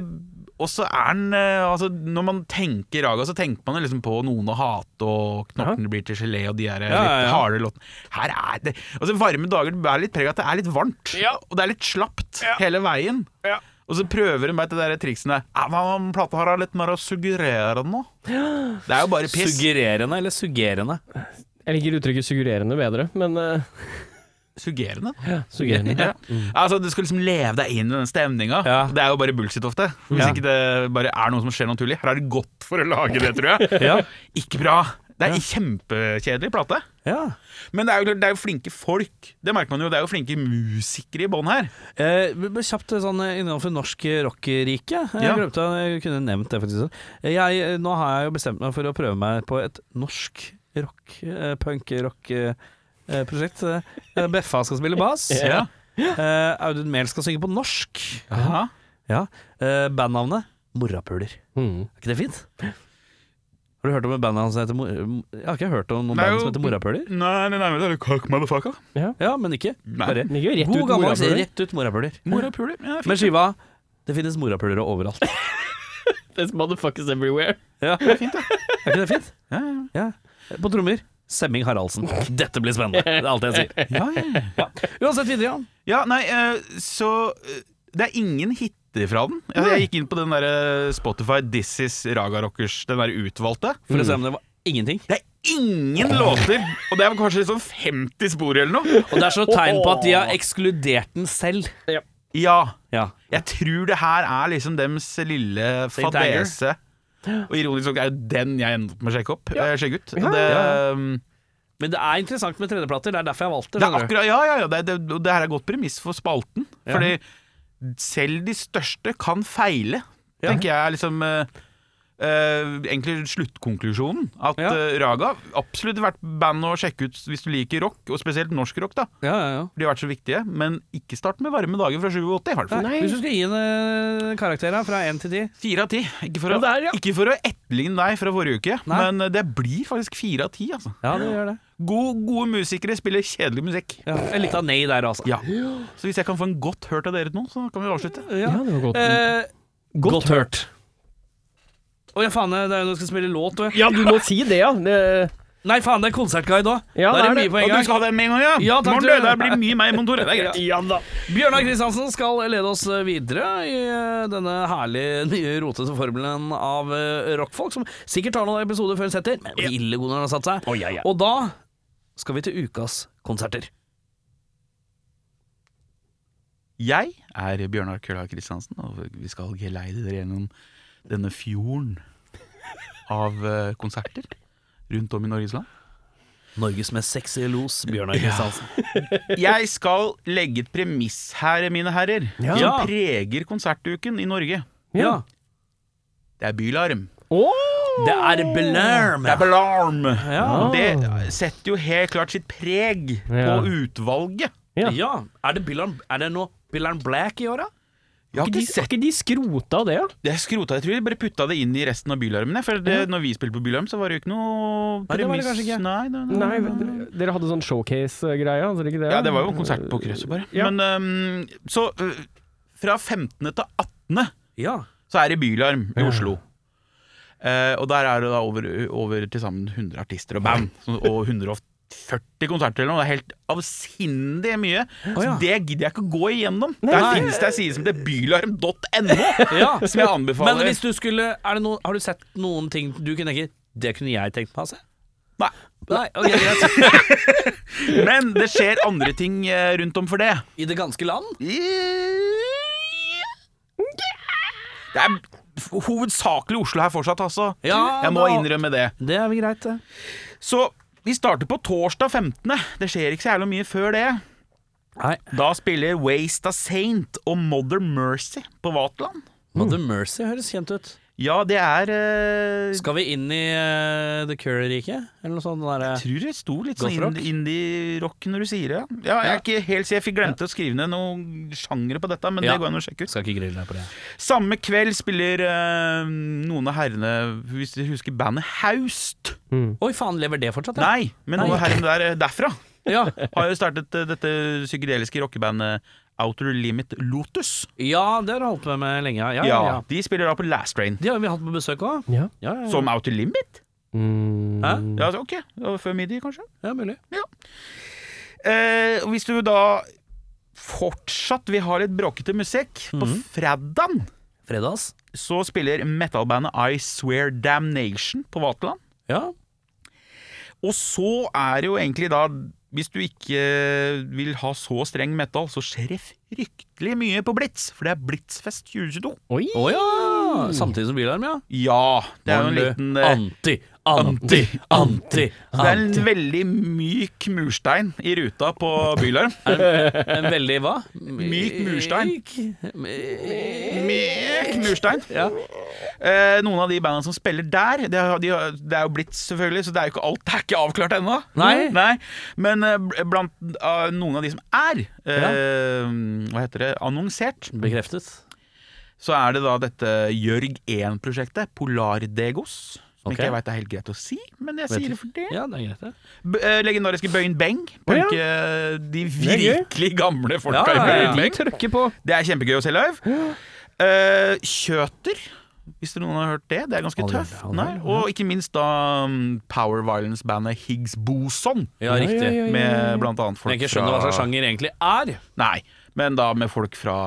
og så er den eh, altså, Når man tenker Raga, så tenker man liksom på noen å hate og knottene blir til gelé og de der eh, Ja, litt ja. harde låtene. Her er det Altså Varme dager bærer litt preg av at det er litt varmt, Ja. og det er litt slapt hele veien. Ja. Og så prøver de meg til det der triksene plata har er litt mer suggererende. Det er jo bare piss. Suggererende eller suggerende? Jeg liker uttrykket suggererende bedre, men uh, Suggerende? suggerende. Ja. Altså Du skal liksom leve deg inn i den stemninga. Ja. Det er jo bare bullshit ofte. Hvis Ja. ikke det bare er noe som skjer naturlig. Her er det godt for å lage det, tror jeg. Ja. Ikke bra. Det er ja. kjempekjedelig plate. ja. Men det er, jo, det er jo flinke folk. Det merker man jo. Det er jo flinke musikere i bånn her. Eh, kjapt sånn eh, innenfor norsk rockerike. Jeg Ja. glemte jeg kunne nevnt det, faktisk. Jeg, eh, nå har jeg jo bestemt meg for å prøve meg på et norsk rock, eh, punk-rock-prosjekt. Eh, Beffa skal spille bass. Ja. Eh, Audun Mehl skal synge på norsk. Aha. Ja. Eh, bandnavnet Morapuler. Mm. Er ikke det fint? Har du hørt om et band som heter Mor... Jeg har ikke hørt om noen er band som heter Morapuler. Nei, nei, nei, det er cock motherfucker. Ja, men ikke. Bare nei, rett god ut gammeldags rett ut morapuler. Morapuler. Ja, Men skiva Det finnes morapulere overalt. There's motherfuckers everywhere. Ja. det er fint, det. Er ikke det fint? Ja, ja. Ja. På trommer Semming Haraldsen. Dette blir spennende. Det er alt jeg sier. Ja, ja, ja. Uansett videre, Jan. ja, nei, eh, så eh, Det er ingen hiter fra den. Jeg, jeg gikk inn på den der eh, Spotify This Is Raga Rockers, den der utvalgte. For å se om det var ingenting. Det er ingen låter! Og det er kanskje sånn 50 spor eller noe. Og det er så tegn på at de har ekskludert den selv. Ja. Ja. Jeg tror det her er liksom dems lille Saint Anger. fadese. Og ironisk nok er jo den jeg ender opp med å sjekke opp. eh, Sjekke ut. Ja, det, ja. um, Men det er interessant med tredjeplater. Det er derfor jeg valgte det er akkurat Ja, ja, ja. Det, det, det her er godt premiss for spalten. Ja. Fordi selv de største kan feile, Ja. tenker jeg liksom eh, egentlig sluttkonklusjonen. At Ja. eh, Raga absolutt vært band å sjekke ut hvis du liker rock, og spesielt norsk rock. da Ja, ja, ja. De har vært så viktige. Men ikke start med Varme dager fra 87, i hvert fall. Nei. Hvis du skal gi en eh, karakter her, fra én til ti Fire av ti. Ikke for å, Ja, der, ja. ikke for å etterligne deg fra forrige uke, Nei. men det blir faktisk fire av ti. Altså. Ja, det gjør det. God, gode musikere spiller kjedelig musikk. Ja. En liten nei der, altså. Ja. Så hvis jeg kan få en godt hørt av dere nå, så kan vi avslutte. Ja. Ja, det var godt. Eh, godt hørt. Å ja, faen, det er jo når du skal spille låt òg. Ja, du må si det, ja. Det, Nei, faen, det er konsertguide òg. Ja, da er det det mye på Og du skal ha det med en gang, ja? Ja, takk, Morgen. Det blir mye meg i. Det er greit. ja da. Bjørnar Kristiansen skal lede oss videre i eh, denne herlige nye rotete formelen av eh, rockfolk, som sikkert tar noen episoder før hun setter, men blir ille god når den har satt seg. Oh, ja, ja. Og da skal vi til ukas konserter. Jeg er Bjørnar Kølla Kristiansen, og vi skal geleide dere gjennom denne fjorden av eh, konserter rundt om i Norges land. Norges mest sexy los, Bjørnar Ja. Kristiansen. Jeg skal legge et premiss her, mine herrer, Ja. som preger konsertuken i Norge. Ja. Det er bylarm. Det er Belarm. Det er belarm! Ja. Og det setter jo helt klart sitt preg Ja. på utvalget. Ja. ja. Er det Billarm Er det nå Billarm Black i år, da? Har ikke, de, sett... har ikke de skrota det? Ja? Det er skrota, Jeg tror de bare putta det inn i resten av bylarmen. For det, ja. når vi spilte på bylarm, så var det jo ikke noe premiss. Nei, nei, nei, nei, Dere hadde sånn showcase-greie? Altså, det det? Ja, det var jo en konsert på krysset, bare. Ja. Men um, så uh, Fra 15. til 18. Ja. så er det bylarm i Oslo. Uh, og der er det da over, over til sammen 100 artister og band. Og 180 40 konserter eller noe. Det er helt avsindig mye. Oh, ja. Så det gidder jeg ikke å gå igjennom. Nei. Der finnes det ei side som heter bylarm.no, ja. som jeg anbefaler. Men hvis du skulle no, Har du sett noen ting du kunne tenke Det kunne jeg tenkt meg å se? Nei. Nei okay, greit. Men det skjer andre ting eh, rundt om for det. I det ganske land? Det er hovedsakelig Oslo her fortsatt, altså. Ja, jeg må da, innrømme det. Det er vel greit, det. Så vi starter på torsdag 15. Det skjer ikke så jævlig mye før det. Nei. Da spiller Waste a Saint og Mother Mercy på Vaterland. Mother Mercy høres kjent ut. Ja, det er eh, Skal vi inn i uh, The Cure-riket? Eller noe sånt? den derre- Jeg tror det sto litt sånn Gothrock? indie- indie-rock når du sier det. Ja, jeg er ikke helt sikker, jeg fikk glemte å skrive ned noen sjangere på dette, men Ja. det går an å sjekke ut. Skal ikke grille deg på det. Samme kveld spiller eh, noen av herrene, hvis du husker bandet Haust. Mm. Oi, faen, lever det fortsatt? Ja? Nei, men noen av herrene der eh, derfra Ja. har jo startet eh, dette psykedeliske rockebandet Outer Limit Lotus. ja, det har du holdt med med lenge. Ja, ja, Ja. De spiller da på Last Train. De har vi hatt på besøk òg. Ja. Ja, ja, ja. Som Outer Limit? Mm. Hæ? Ja, så ok. Før midi, kanskje. ja, mulig. Eh, hvis du da fortsatt vil ha litt bråkete musikk, på Mhm. fredagen Fredags. så spiller metalbandet I Swear Damnation på Vaterland. Ja. Og så er det jo egentlig da Hvis du ikke vil ha så streng metal, så skjer det fryktelig mye på Blitz. For det er Blitzfest 2022. Oi! Oh, ja! Samtidig som bilarm, ja. Ja, det er jo en liten du. Anti, anti, anti. Så det er en veldig myk murstein i ruta på Bylarm. En veldig hva? Myk murstein. Myk- murstein. Ja. Eh, noen av de bandene som spiller der, det, de, det er jo blitt selvfølgelig, så det er jo ikke alt det er ikke avklart ennå. Nei. Men eh, blant uh, noen av de som er, eh, hva heter det, annonsert, Bekreftet. så er det da dette Jørg 1-prosjektet, Polardegos. Som okay. ikke jeg veit er helt greit å si, men jeg Vet sier det for det. Ja, det er greit, ja. B eh, legendariske Bøyen Beng. Å, ja. De virkelig gamle folka Ja, i. Bøyen De Beng. på. Det er kjempegøy å se live. Uh, Kjøter, hvis noen har hørt det. Det er ganske tøft. og ikke minst da um, Power Violence-bandet Higgs Boson. Ja, riktig. Ja, ja, ja. Med blant annet folk fra jeg ikke skjønner hva slags sjanger egentlig er. Nei, men da med folk fra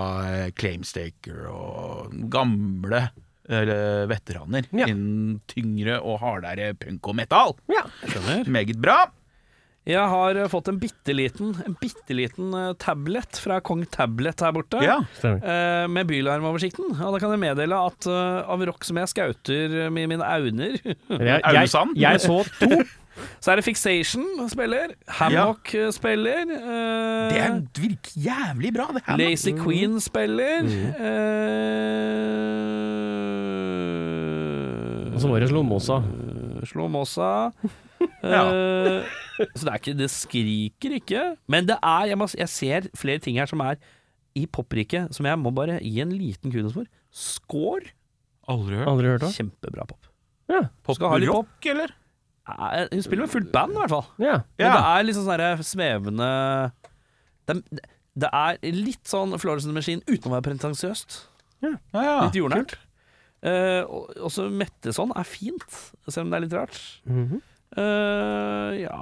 Claimstaker og gamle eh, veteraner Ja. innen tyngre og hardere punk og metal. Ja. Skjønner. Meget bra. Jeg har eh, fått en bitte liten, en bitte liten eh, tablet fra Kong Tablet her borte. Ja. Eh, Med bylarmoversikten. Og da kan jeg meddele at av rock som jeg skauter med mine auner, Jeg, jeg, jeg så to. Så er det Fixation spiller, Hammock ja. spiller Uh, Det er, virker jævlig bra, det Hammock. Lazy Queen spiller eh, Og så var det Slomosa. Slomosa. Eh, så det er ikke Det skriker ikke. Men det er Jeg, må, jeg ser flere ting her som er i popriket, som jeg må bare gi en liten kudos for. Score. Aldri hørt. Aldri hørt. Kjempebra pop. Ja. Skal ha litt pop. Rock, eller? Eh, Hun spiller med fullt band, i hvert fall. ja. Men det er litt sånn sånn svevende det, det er litt sånn Florence and the Machine uten å være pretensiøst. Ja, ja. Litt jordnært. Eh, og også Metteson er fint, selv om det er litt rart. Mhm. Eh, ja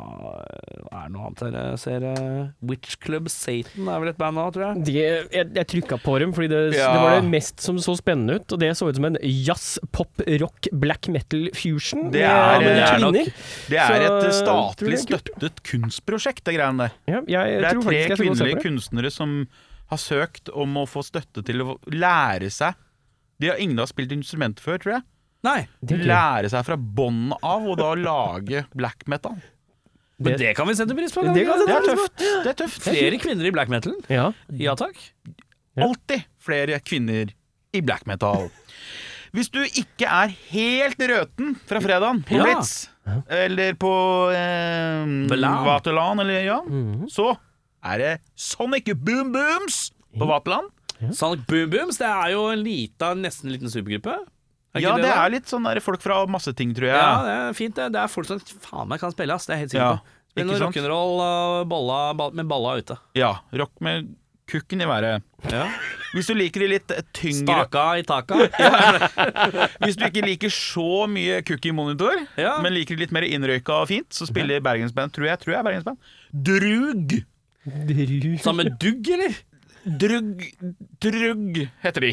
er det noe annet her jeg ser? eh, Witch Club Satan er vel et band nå, tror jeg. De, jeg, jeg trykka på dem fordi det, Ja. det var det mest som så spennende ut. Og det så ut som en jazz, pop, rock, black metal fusion. Det er- med det er nok- Det er Så, et statlig støttet kunstprosjekt, det greiene der. Ja, jeg, Det er tre jeg kvinnelige det. kunstnere som har søkt om å få støtte til å lære seg De har ingen har spilt instrument før, tror jeg. Nei, Det. Lære seg fra bånn av, og da lage black metal. men Det- det kan vi sette pris på. Det kan? Det er tøft. Det er tøft. Flere kvinner i black metal. Ja. Ja takk. Ja. Alltid flere kvinner i black metal. Hvis du ikke er helt røten fra fredagen på Ja. Eller på eh, Vaterland. Eller ja, Mhm. så er det Sonic Boom Booms på Vaterland. Sonic Boom Booms, det er jo en lita, nesten liten supergruppe. Ja, det det er litt sånn der folk fra masse ting, tror jeg. Ja, det er fint. Det, det er folk som faen meg kan spille, ass. Det er helt sikkert Ja, på. Noe rock'n'roll med balla ute. Ja, rock med kukken i været. Ja. Hvis du liker de litt tyngre Staka i taka. Hvis du ikke liker så mye kukk i monitor, Ja. men liker det litt mer innrøyka og fint, så spiller bergensband, tror jeg, tror jeg er bergensband, Drug. Dru- Samme dugg, eller? Drug Drug heter de.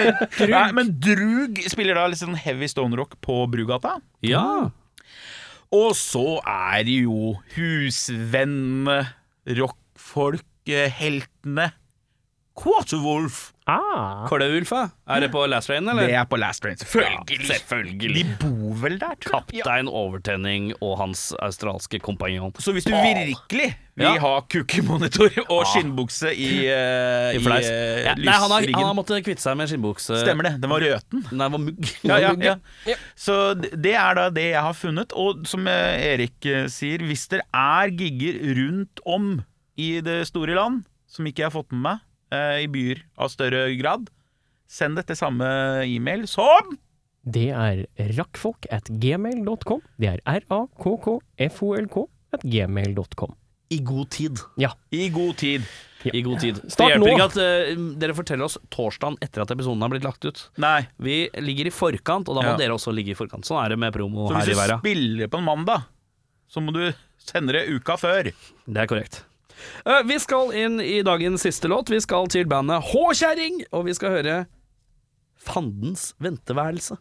Nei, men Drug spiller da litt sånn heavy stone rock på Brugata. Ja. Og så er det jo husvennene, rockfolk, heltene Quarterwolf. Ah. Kløulfa. Er det på Last Train, Det er på Last Train, selvfølgelig. Ja, selvfølgelig. De bor vel der, tror jeg. Kaptein Overtenning og hans australske kompanjong. Så hvis du virkelig vil Ja. ha kukemonitor og skinnbukse i, uh, I i fleis. eh, Ja, nei, han har, han har måttet kvitte seg med skinnbukse. Stemmer det. Den var røten. Nei, det var mugg. Ja, ja, ja. Så det er da det jeg har funnet. Og som eh, Erik sier, hvis det er gigger rundt om i det store land, som ikke jeg har fått med meg, i byer av større grad, send dette samme e-mail som Det er rakkfolk at gmail.com. Det er r-a-k-k-f-o-l-k at gmail.com. I god tid. i god tid. I god tid. Start det hjelper nå. ikke at uh, dere forteller oss torsdagen etter at episoden har blitt lagt ut. Nei. Vi ligger i forkant, og da må Ja. dere også ligge i forkant. Sånn er det med promo Så her hvis i du verden. spiller på en mandag, så må du sende det uka før. Det er korrekt. Eh, vi skal inn i dagens siste låt. Vi skal til bandet H-kjerring, og vi skal høre Fandens venteværelse.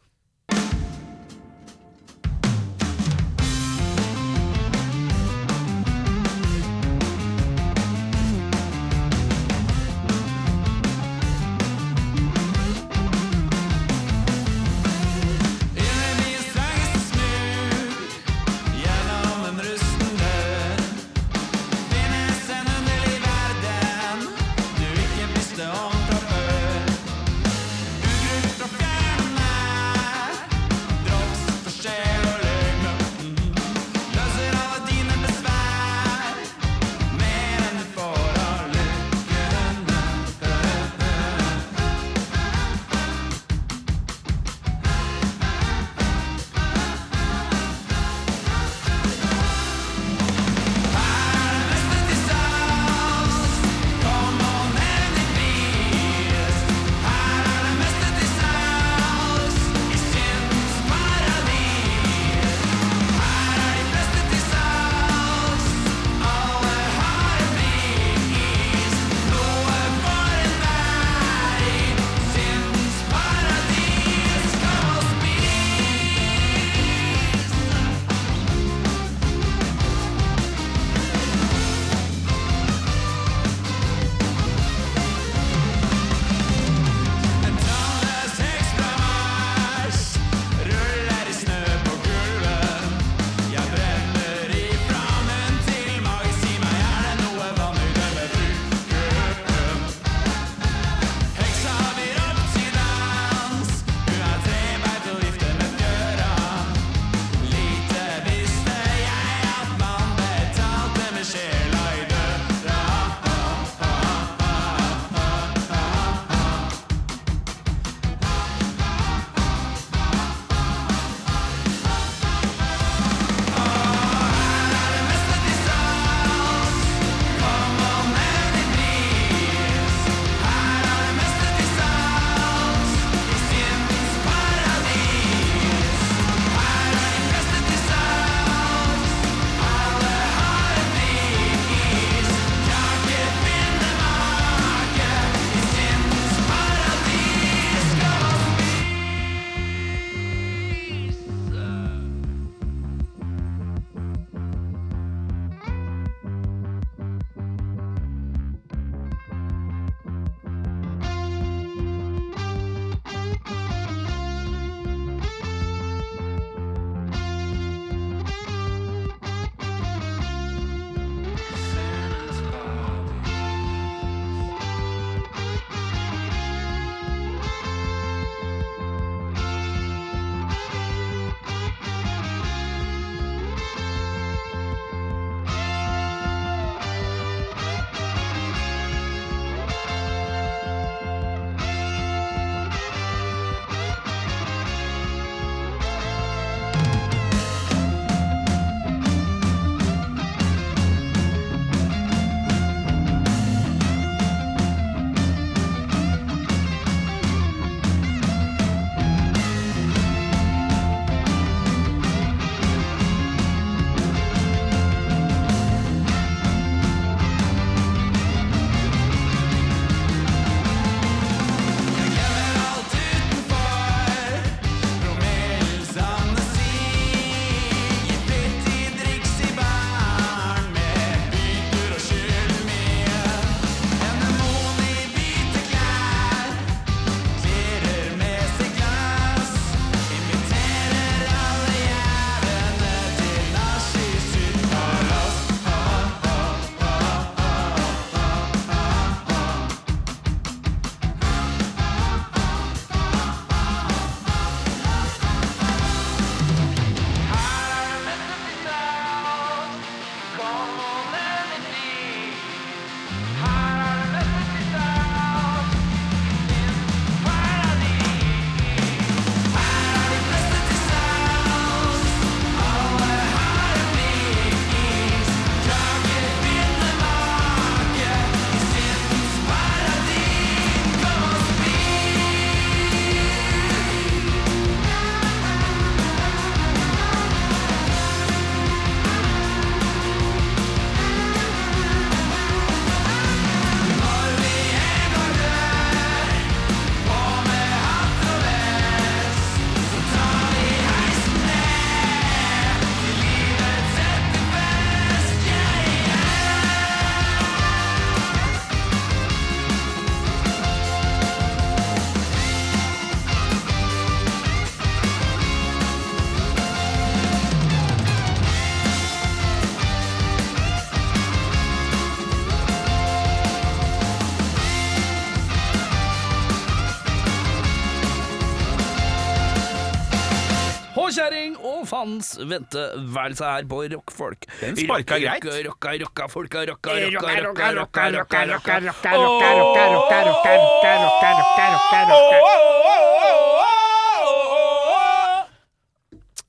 Og fans venteværelse her på rockfolk. Den sparka greit. Rocka, rocka, rocka, folka, rocka, rocka, Rocka, rocka, rocka, rocka, rocka, rocka, rocka, rocka, rocka, rocka, rocka, rocka, rocka, rocka, rocka, rocka.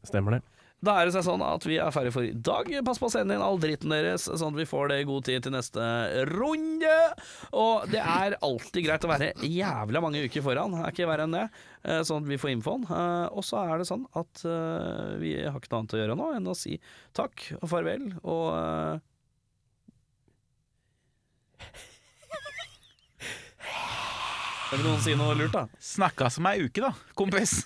Stemmer det. Da er det seg sånn at vi er ferdige for i dag. Pass på å sende inn all dritten deres, sånn at vi får det i god tid til neste runde. Og det er alltid greit å være jævla mange uker foran, er ikke verre enn det. eh, Sånn at vi får infoen. Eh, Og så er det sånn at eh, vi har ikke noe annet å gjøre nå enn å si takk og farvel og Vil noen si noe lurt, da? Snakka som ei uke, da, kompis.